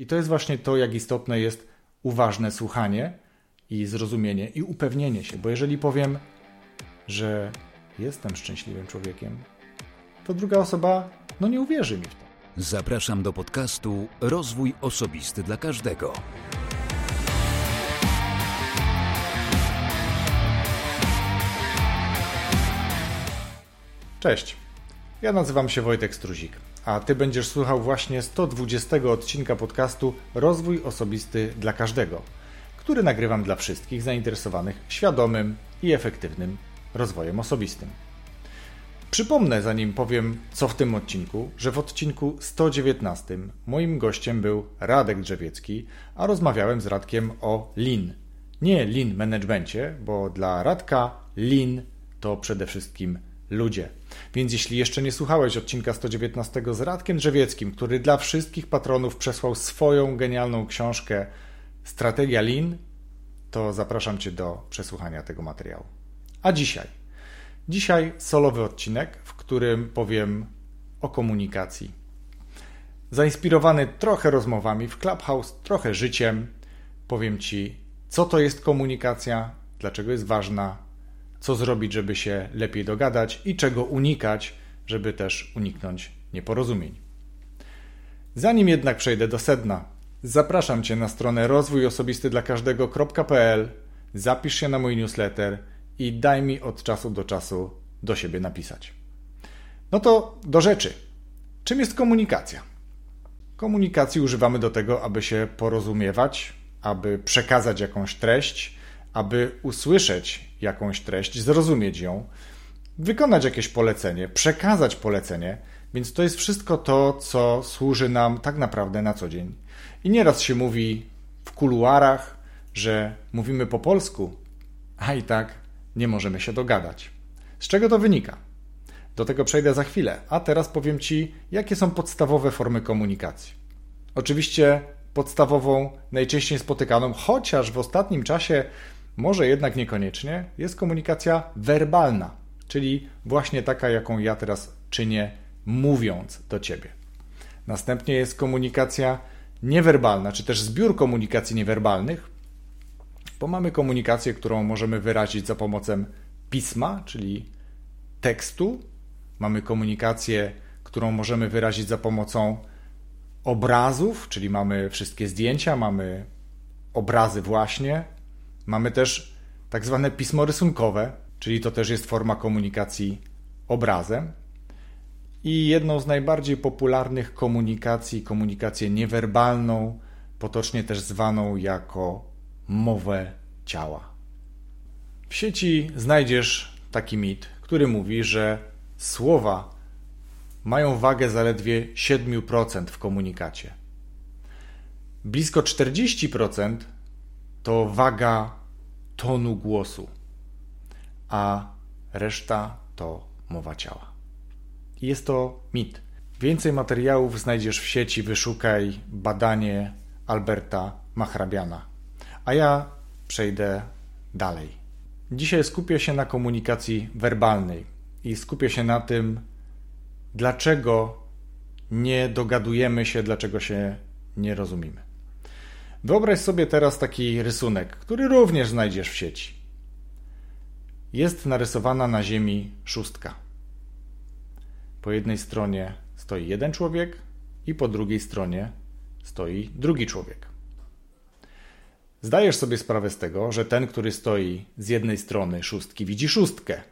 I to jest właśnie to, jak istotne jest uważne słuchanie i zrozumienie i upewnienie się, bo jeżeli powiem, że jestem szczęśliwym człowiekiem, to druga osoba no nie uwierzy mi w to. Zapraszam do podcastu Rozwój Osobisty dla Każdego. Cześć, ja nazywam się Wojtek Struzik, a Ty będziesz słuchał właśnie 120 odcinka podcastu Rozwój Osobisty dla Każdego, który nagrywam dla wszystkich zainteresowanych świadomym i efektywnym rozwojem osobistym. Przypomnę, zanim powiem, co w tym odcinku, że w odcinku 119 moim gościem był Radek Drzewiecki, a rozmawiałem z Radkiem o Lean. Nie Lean managemencie, bo dla Radka Lean to przede wszystkim ludzie. Więc jeśli jeszcze nie słuchałeś odcinka 119 z Radkiem Drzewieckim, który dla wszystkich patronów przesłał swoją genialną książkę Strategia Lean, to zapraszam Cię do przesłuchania tego materiału. A dzisiaj? Dzisiaj solowy odcinek, w którym powiem o komunikacji. Zainspirowany trochę rozmowami w Clubhouse, trochę życiem, powiem Ci, co to jest komunikacja, dlaczego jest ważna, co zrobić, żeby się lepiej dogadać i czego unikać, żeby też uniknąć nieporozumień. Zanim jednak przejdę do sedna, zapraszam Cię na stronę rozwójosobistydlakażdego.pl, zapisz się na mój newsletter i daj mi od czasu do czasu do siebie napisać. No to do rzeczy. Czym jest komunikacja? Komunikacji używamy do tego, aby się porozumiewać, aby przekazać jakąś treść, aby usłyszeć jakąś treść, zrozumieć ją, wykonać jakieś polecenie, przekazać polecenie, więc to jest wszystko to, co służy nam tak naprawdę na co dzień. I nieraz się mówi w kuluarach, że mówimy po polsku, a i tak nie możemy się dogadać. Z czego to wynika? Do tego przejdę za chwilę, a teraz powiem Ci, jakie są podstawowe formy komunikacji. Oczywiście podstawową, najczęściej spotykaną, chociaż w ostatnim czasie może jednak niekoniecznie, jest komunikacja werbalna, czyli właśnie taka, jaką ja teraz czynię, mówiąc do ciebie. Następnie jest komunikacja niewerbalna, czy też zbiór komunikacji niewerbalnych, bo mamy komunikację, którą możemy wyrazić za pomocą pisma, czyli tekstu. Mamy komunikację, którą możemy wyrazić za pomocą obrazów, czyli mamy wszystkie zdjęcia, mamy obrazy właśnie, Mamy też tak zwane pismo rysunkowe, czyli to też jest forma komunikacji obrazem. I jedną z najbardziej popularnych komunikacji, komunikację niewerbalną, potocznie też zwaną jako mowę ciała. W sieci znajdziesz taki mit, który mówi, że słowa mają wagę zaledwie 7% w komunikacie. Blisko 40% to waga tonu głosu, a reszta to mowa ciała. Jest to mit. Więcej materiałów znajdziesz w sieci, wyszukaj badanie Alberta Machrabiana. A ja przejdę dalej. Dzisiaj skupię się na komunikacji werbalnej i skupię się na tym, dlaczego nie dogadujemy się, dlaczego się nie rozumiemy. Wyobraź sobie teraz taki rysunek, który również znajdziesz w sieci. Jest narysowana na ziemi szóstka. Po jednej stronie stoi jeden człowiek i po drugiej stronie stoi drugi człowiek. Zdajesz sobie sprawę z tego, że ten, który stoi z jednej strony szóstki, widzi szóstkę,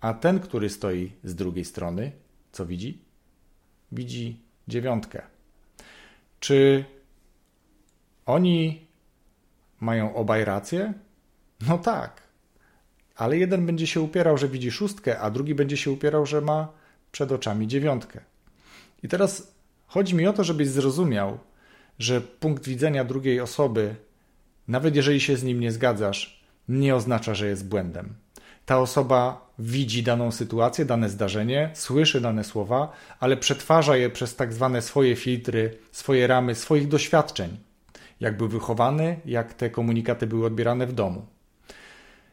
a ten, który stoi z drugiej strony, co widzi? Widzi dziewiątkę. Czy oni mają obaj rację? No tak. Ale jeden będzie się upierał, że widzi szóstkę, a drugi będzie się upierał, że ma przed oczami dziewiątkę. I teraz chodzi mi o to, żebyś zrozumiał, że punkt widzenia drugiej osoby, nawet jeżeli się z nim nie zgadzasz, nie oznacza, że jest błędem. Ta osoba widzi daną sytuację, dane zdarzenie, słyszy dane słowa, ale przetwarza je przez tak zwane swoje filtry, swoje ramy, swoich doświadczeń jak był wychowany, jak te komunikaty były odbierane w domu.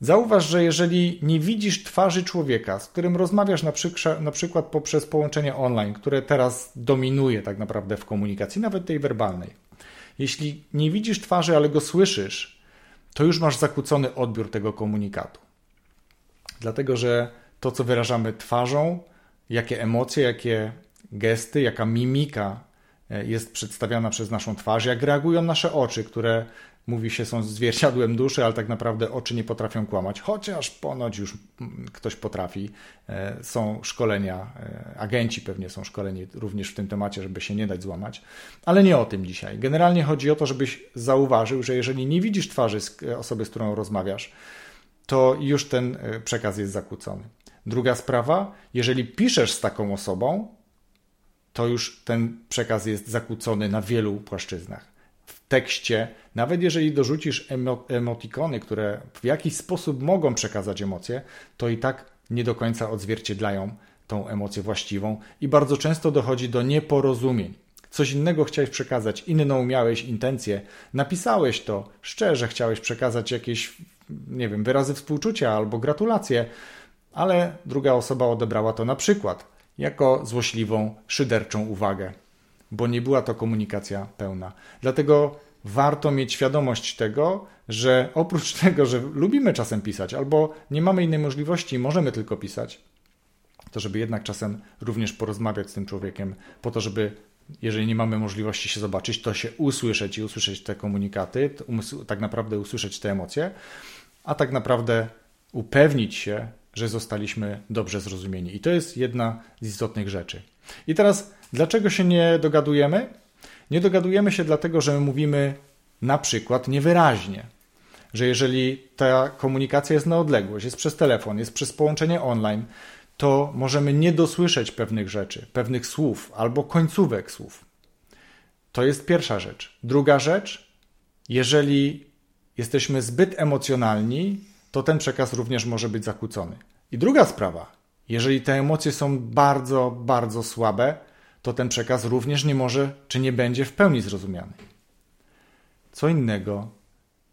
Zauważ, że jeżeli nie widzisz twarzy człowieka, z którym rozmawiasz na, na przykład poprzez połączenie online, które teraz dominuje tak naprawdę w komunikacji, nawet tej werbalnej, Jeśli nie widzisz twarzy, ale go słyszysz, to już masz zakłócony odbiór tego komunikatu. Dlatego, że to, co wyrażamy twarzą, jakie emocje, jakie gesty, jaka mimika jest przedstawiana przez naszą twarz, jak reagują nasze oczy, które mówi się są zwierciadłem duszy, ale tak naprawdę oczy nie potrafią kłamać, chociaż ponoć już mm, ktoś potrafi. E, są szkolenia, e, agenci pewnie są szkoleni również w tym temacie, żeby się nie dać złamać, ale nie o tym dzisiaj. Generalnie chodzi o to, żebyś zauważył, że jeżeli nie widzisz twarzy osoby, z którą rozmawiasz, to już ten przekaz jest zakłócony. Druga sprawa, jeżeli piszesz z taką osobą, to już ten przekaz jest zakłócony na wielu płaszczyznach. W tekście, nawet jeżeli dorzucisz emo emotikony, które w jakiś sposób mogą przekazać emocje, to i tak nie do końca odzwierciedlają tą emocję właściwą i bardzo często dochodzi do nieporozumień. Coś innego chciałeś przekazać, inną miałeś intencję, napisałeś to szczerze, chciałeś przekazać jakieś, nie wiem, wyrazy współczucia albo gratulacje, ale druga osoba odebrała to na przykład jako złośliwą, szyderczą uwagę, bo nie była to komunikacja pełna. Dlatego warto mieć świadomość tego, że oprócz tego, że lubimy czasem pisać, albo nie mamy innej możliwości, możemy tylko pisać, to żeby jednak czasem również porozmawiać z tym człowiekiem, po to, żeby jeżeli nie mamy możliwości się zobaczyć, to się usłyszeć i usłyszeć te komunikaty, tak naprawdę usłyszeć te emocje, a tak naprawdę upewnić się, że zostaliśmy dobrze zrozumieni. I to jest jedna z istotnych rzeczy. I teraz, dlaczego się nie dogadujemy? Nie dogadujemy się dlatego, że my mówimy na przykład niewyraźnie. Że jeżeli ta komunikacja jest na odległość, jest przez telefon, jest przez połączenie online, to możemy nie dosłyszeć pewnych rzeczy, pewnych słów albo końcówek słów. To jest pierwsza rzecz. Druga rzecz, jeżeli jesteśmy zbyt emocjonalni, to ten przekaz również może być zakłócony. I druga sprawa, jeżeli te emocje są bardzo, bardzo słabe, to ten przekaz również nie może czy nie będzie w pełni zrozumiany. Co innego,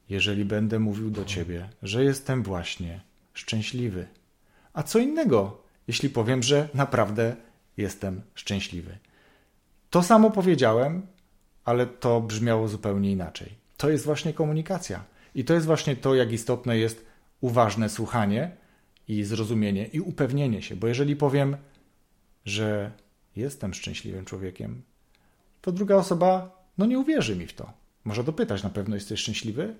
jeżeli będę mówił do ciebie, że jestem właśnie szczęśliwy. A co innego, jeśli powiem, że naprawdę jestem szczęśliwy. To samo powiedziałem, ale to brzmiało zupełnie inaczej. To jest właśnie komunikacja. I to jest właśnie to, jak istotne jest uważne słuchanie i zrozumienie i upewnienie się, bo jeżeli powiem, że jestem szczęśliwym człowiekiem, to druga osoba no nie uwierzy mi w to. Może dopytać, na pewno jesteś szczęśliwy?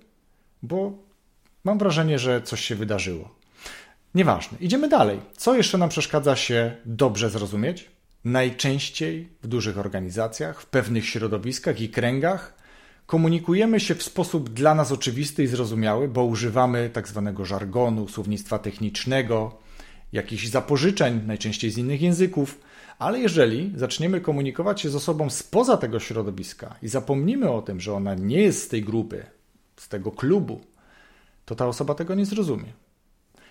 Bo mam wrażenie, że coś się wydarzyło. Nieważne. Idziemy dalej. Co jeszcze nam przeszkadza się dobrze zrozumieć? Najczęściej w dużych organizacjach, w pewnych środowiskach i kręgach Komunikujemy się w sposób dla nas oczywisty i zrozumiały, bo używamy tak zwanego żargonu, słownictwa technicznego, jakichś zapożyczeń, najczęściej z innych języków, ale jeżeli zaczniemy komunikować się z osobą spoza tego środowiska i zapomnimy o tym, że ona nie jest z tej grupy, z tego klubu, to ta osoba tego nie zrozumie.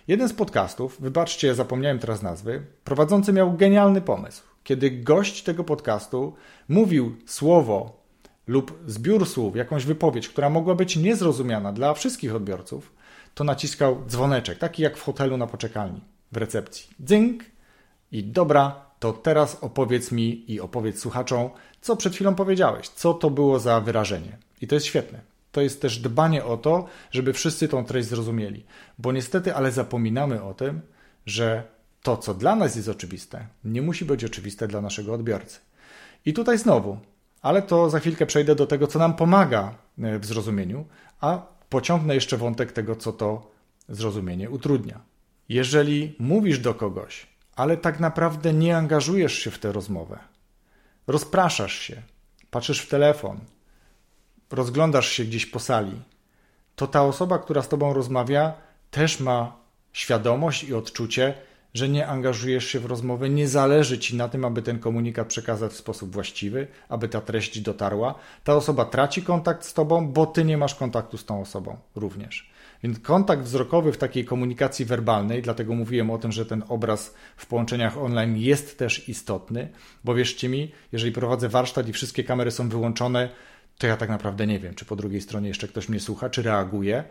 Jeden z podcastów, wybaczcie, zapomniałem teraz nazwy, prowadzący miał genialny pomysł. Kiedy gość tego podcastu mówił słowo lub zbiór słów, jakąś wypowiedź, która mogła być niezrozumiana dla wszystkich odbiorców, to naciskał dzwoneczek, taki jak w hotelu na poczekalni, w recepcji. Dzynk i dobra, to teraz opowiedz mi i opowiedz słuchaczom, co przed chwilą powiedziałeś, co to było za wyrażenie. I to jest świetne. To jest też dbanie o to, żeby wszyscy tą treść zrozumieli. Bo niestety, ale zapominamy o tym, że to, co dla nas jest oczywiste, nie musi być oczywiste dla naszego odbiorcy. I tutaj znowu ale to za chwilkę przejdę do tego, co nam pomaga e, w zrozumieniu, a pociągnę jeszcze wątek tego, co to zrozumienie utrudnia. Jeżeli mówisz do kogoś, ale tak naprawdę nie angażujesz się w tę rozmowę, rozpraszasz się, patrzysz w telefon, rozglądasz się gdzieś po sali, to ta osoba, która z tobą rozmawia, też ma świadomość i odczucie, że nie angażujesz się w rozmowę, nie zależy ci na tym, aby ten komunikat przekazać w sposób właściwy, aby ta treść dotarła. Ta osoba traci kontakt z tobą, bo ty nie masz kontaktu z tą osobą również. Więc kontakt wzrokowy w takiej komunikacji werbalnej, dlatego mówiłem o tym, że ten obraz w połączeniach online jest też istotny, bo wierzcie mi, jeżeli prowadzę warsztat i wszystkie kamery są wyłączone, to ja tak naprawdę nie wiem, czy po drugiej stronie jeszcze ktoś mnie słucha, czy reaguje.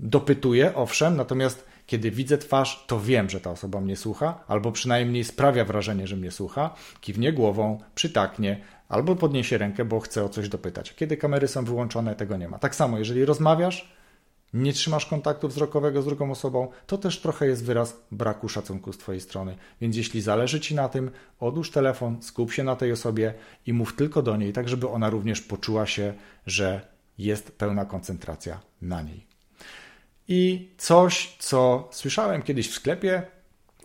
Dopytuję, owszem, natomiast Kiedy widzę twarz, to wiem, że ta osoba mnie słucha, albo przynajmniej sprawia wrażenie, że mnie słucha, kiwnie głową, przytaknie, albo podniesie rękę, bo chce o coś dopytać. Kiedy kamery są wyłączone, tego nie ma. Tak samo, jeżeli rozmawiasz, nie trzymasz kontaktu wzrokowego z drugą osobą, to też trochę jest wyraz braku szacunku z Twojej strony. Więc jeśli zależy Ci na tym, odłóż telefon, skup się na tej osobie i mów tylko do niej, tak żeby ona również poczuła się, że jest pełna koncentracja na niej. I coś, co słyszałem kiedyś w sklepie,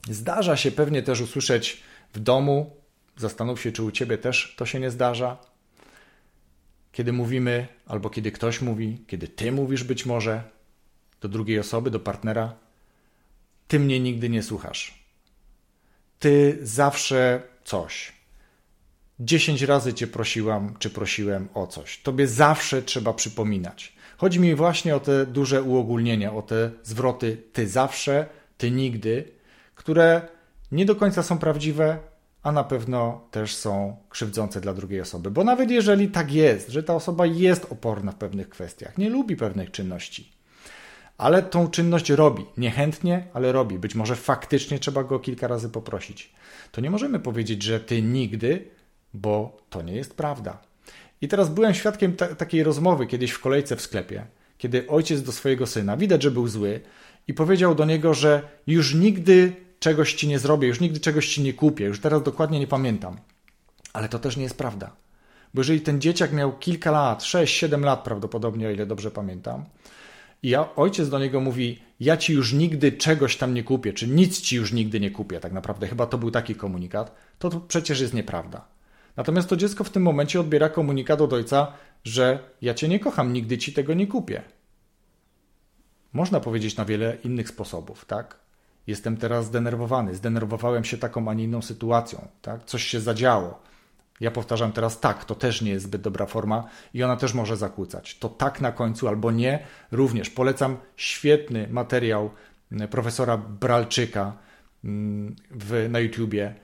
zdarza się pewnie też usłyszeć w domu. Zastanów się, czy u Ciebie też to się nie zdarza. Kiedy mówimy, albo kiedy ktoś mówi, kiedy Ty mówisz być może, do drugiej osoby, do partnera, ty mnie nigdy nie słuchasz. Ty zawsze coś. Dziesięć razy cię prosiłam, czy prosiłem o coś. Tobie zawsze trzeba przypominać. Chodzi mi właśnie o te duże uogólnienia, o te zwroty ty zawsze, ty nigdy, które nie do końca są prawdziwe, a na pewno też są krzywdzące dla drugiej osoby. Bo nawet jeżeli tak jest, że ta osoba jest oporna w pewnych kwestiach, nie lubi pewnych czynności, ale tą czynność robi. Niechętnie, ale robi. Być może faktycznie trzeba go kilka razy poprosić. To nie możemy powiedzieć, że ty nigdy, bo to nie jest prawda. I teraz byłem świadkiem takiej rozmowy kiedyś w kolejce w sklepie, kiedy ojciec do swojego syna, widać, że był zły, i powiedział do niego, że już nigdy czegoś ci nie zrobię, już nigdy czegoś ci nie kupię, już teraz dokładnie nie pamiętam. Ale to też nie jest prawda. Bo jeżeli ten dzieciak miał kilka lat, 6-7 lat prawdopodobnie, o ile dobrze pamiętam, i ja, ojciec do niego mówi: Ja ci już nigdy czegoś tam nie kupię, czy nic ci już nigdy nie kupię, tak naprawdę. Chyba to był taki komunikat. To, to przecież jest nieprawda. Natomiast to dziecko w tym momencie odbiera komunikat od ojca, że ja cię nie kocham, nigdy ci tego nie kupię. Można powiedzieć na wiele innych sposobów, tak? Jestem teraz zdenerwowany, zdenerwowałem się taką, a nie inną sytuacją, tak? Coś się zadziało. Ja powtarzam teraz tak, to też nie jest zbyt dobra forma i ona też może zakłócać. To tak na końcu albo nie, również polecam świetny materiał mm, profesora Bralczyka mm, w, na YouTubie.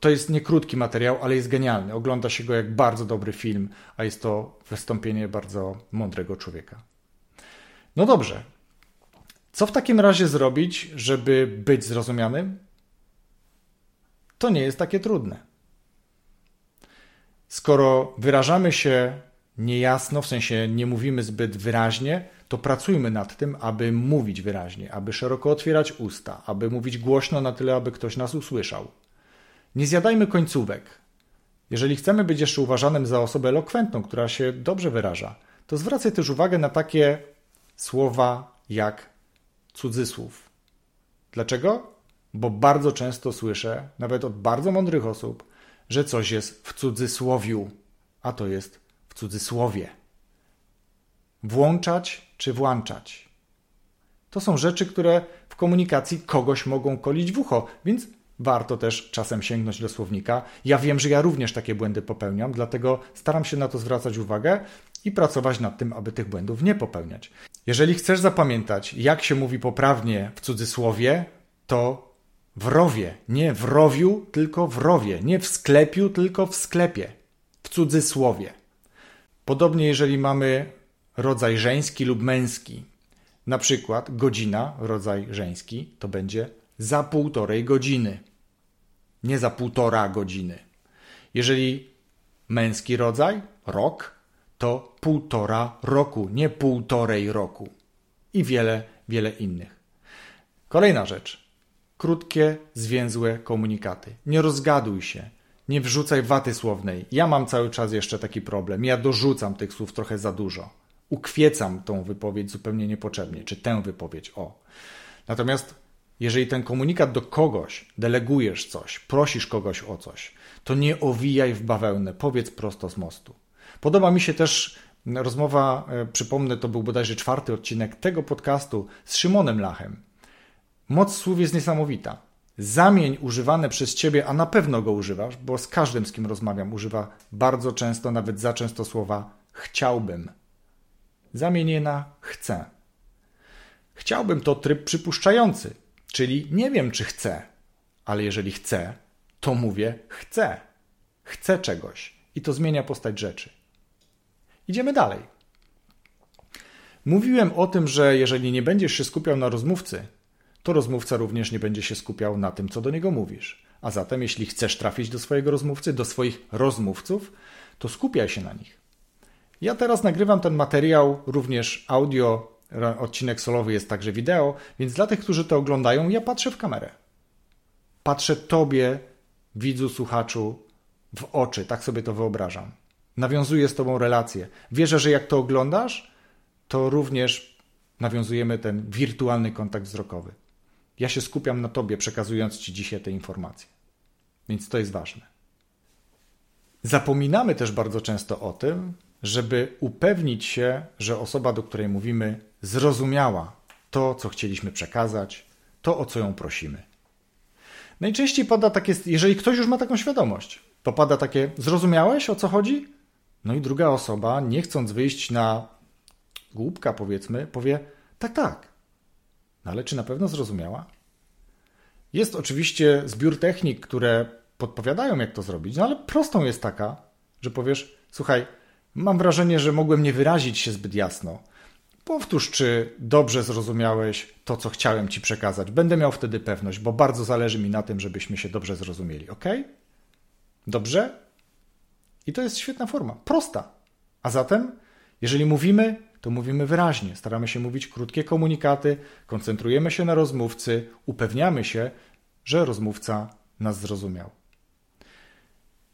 To jest nie krótki materiał, ale jest genialny. Ogląda się go jak bardzo dobry film, a jest to wystąpienie bardzo mądrego człowieka. No dobrze. Co w takim razie zrobić, żeby być zrozumianym? To nie jest takie trudne. Skoro wyrażamy się niejasno, w sensie nie mówimy zbyt wyraźnie, to pracujmy nad tym, aby mówić wyraźnie, aby szeroko otwierać usta, aby mówić głośno na tyle, aby ktoś nas usłyszał. Nie zjadajmy końcówek. Jeżeli chcemy być jeszcze uważanym za osobę elokwentną, która się dobrze wyraża, to zwracaj też uwagę na takie słowa jak cudzysłów. Dlaczego? Bo bardzo często słyszę, nawet od bardzo mądrych osób, że coś jest w cudzysłowiu, a to jest w cudzysłowie. Włączać czy włączać. To są rzeczy, które w komunikacji kogoś mogą kolić w ucho, więc warto też czasem sięgnąć do słownika. Ja wiem, że ja również takie błędy popełniam, dlatego staram się na to zwracać uwagę i pracować nad tym, aby tych błędów nie popełniać. Jeżeli chcesz zapamiętać, jak się mówi poprawnie w cudzysłowie, to w rowie, nie w rowiu, tylko w rowie, nie w sklepiu, tylko w sklepie, w cudzysłowie. Podobnie jeżeli mamy rodzaj żeński lub męski, na przykład godzina, rodzaj żeński, to będzie za półtorej godziny, nie za półtora godziny. Jeżeli męski rodzaj, rok, to półtora roku, nie półtorej roku. I wiele, wiele innych. Kolejna rzecz. Krótkie, zwięzłe komunikaty. Nie rozgaduj się. Nie wrzucaj waty słownej. Ja mam cały czas jeszcze taki problem. Ja dorzucam tych słów trochę za dużo. Ukwiecam tą wypowiedź zupełnie niepotrzebnie, czy tę wypowiedź, o. Natomiast jeżeli ten komunikat do kogoś, delegujesz coś, prosisz kogoś o coś, to nie owijaj w bawełnę, powiedz prosto z mostu. Podoba mi się też rozmowa, e, przypomnę, to był bodajże czwarty odcinek tego podcastu z Szymonem Lachem. Moc słów jest niesamowita. Zamień używane przez ciebie, a na pewno go używasz, bo z każdym, z kim rozmawiam, używa bardzo często, nawet za często słowa chciałbym. Zamień je na chcę. Chciałbym to tryb przypuszczający, czyli nie wiem, czy chcę, ale jeżeli chcę, to mówię chcę. Chcę czegoś i to zmienia postać rzeczy. Idziemy dalej. Mówiłem o tym, że jeżeli nie będziesz się skupiał na rozmówcy, to rozmówca również nie będzie się skupiał na tym, co do niego mówisz. A zatem, jeśli chcesz trafić do swojego rozmówcy, do swoich rozmówców, to skupiaj się na nich. Ja teraz nagrywam ten materiał również audio, odcinek solowy jest także wideo, więc dla tych, którzy to oglądają, ja patrzę w kamerę. Patrzę Tobie, widzu, słuchaczu, w oczy, tak sobie to wyobrażam. Nawiązuję z Tobą relację. Wierzę, że jak to oglądasz, to również nawiązujemy ten wirtualny kontakt wzrokowy. Ja się skupiam na Tobie, przekazując Ci dzisiaj te informacje. Więc to jest ważne. Zapominamy też bardzo często o tym, żeby upewnić się, że osoba, do której mówimy, zrozumiała to, co chcieliśmy przekazać, to, o co ją prosimy. Najczęściej pada takie, jeżeli ktoś już ma taką świadomość, to pada takie, zrozumiałeś o co chodzi? No i druga osoba, nie chcąc wyjść na głupka, powiedzmy, powie, tak, tak. No ale czy na pewno zrozumiała? Jest oczywiście zbiór technik, które podpowiadają, jak to zrobić, no ale prostą jest taka, że powiesz, słuchaj, mam wrażenie, że mogłem nie wyrazić się zbyt jasno. Powtórz, czy dobrze zrozumiałeś to, co chciałem Ci przekazać. Będę miał wtedy pewność, bo bardzo zależy mi na tym, żebyśmy się dobrze zrozumieli, ok? Dobrze? I to jest świetna forma, prosta. A zatem, jeżeli mówimy, to mówimy wyraźnie. Staramy się mówić krótkie komunikaty, koncentrujemy się na rozmówcy, upewniamy się, że rozmówca nas zrozumiał.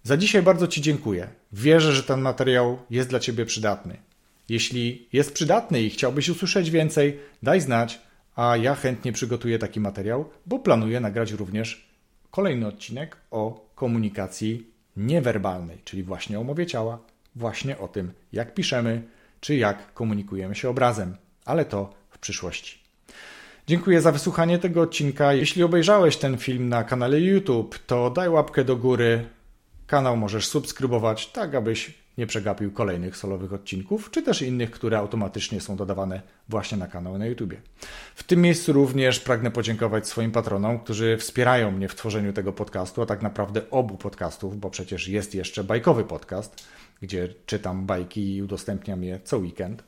Za dzisiaj bardzo Ci dziękuję. Wierzę, że ten materiał jest dla Ciebie przydatny. Jeśli jest przydatny i chciałbyś usłyszeć więcej, daj znać, a ja chętnie przygotuję taki materiał, bo planuję nagrać również kolejny odcinek o komunikacji niewerbalnej, czyli właśnie o mowie ciała, właśnie o tym, jak piszemy, czy jak komunikujemy się obrazem, ale to w przyszłości. Dziękuję za wysłuchanie tego odcinka. Jeśli obejrzałeś ten film na kanale YouTube, to daj łapkę do góry. Kanał możesz subskrybować, tak abyś nie przegapił kolejnych solowych odcinków, czy też innych, które automatycznie są dodawane właśnie na kanał na YouTube. W tym miejscu również pragnę podziękować swoim patronom, którzy wspierają mnie w tworzeniu tego podcastu, a tak naprawdę obu podcastów, bo przecież jest jeszcze bajkowy podcast, gdzie czytam bajki i udostępniam je co weekend.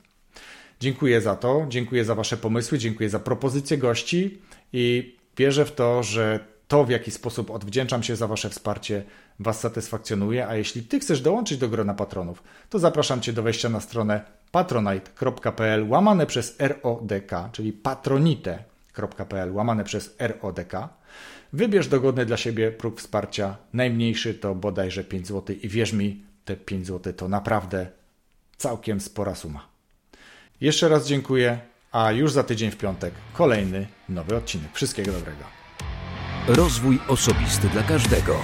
Dziękuję za to, dziękuję za Wasze pomysły, dziękuję za propozycje gości i wierzę w to, że to, w jaki sposób odwdzięczam się za Wasze wsparcie, Was satysfakcjonuje, a jeśli Ty chcesz dołączyć do grona patronów, to zapraszam Cię do wejścia na stronę patronite.pl łamane przez RODK, czyli patronite.pl łamane przez RODK. Wybierz dogodny dla siebie próg wsparcia. Najmniejszy to bodajże 5 zł i wierz mi, te 5 zł to naprawdę całkiem spora suma. Jeszcze raz dziękuję, a już za tydzień w piątek kolejny nowy odcinek. Wszystkiego dobrego. Rozwój osobisty dla każdego.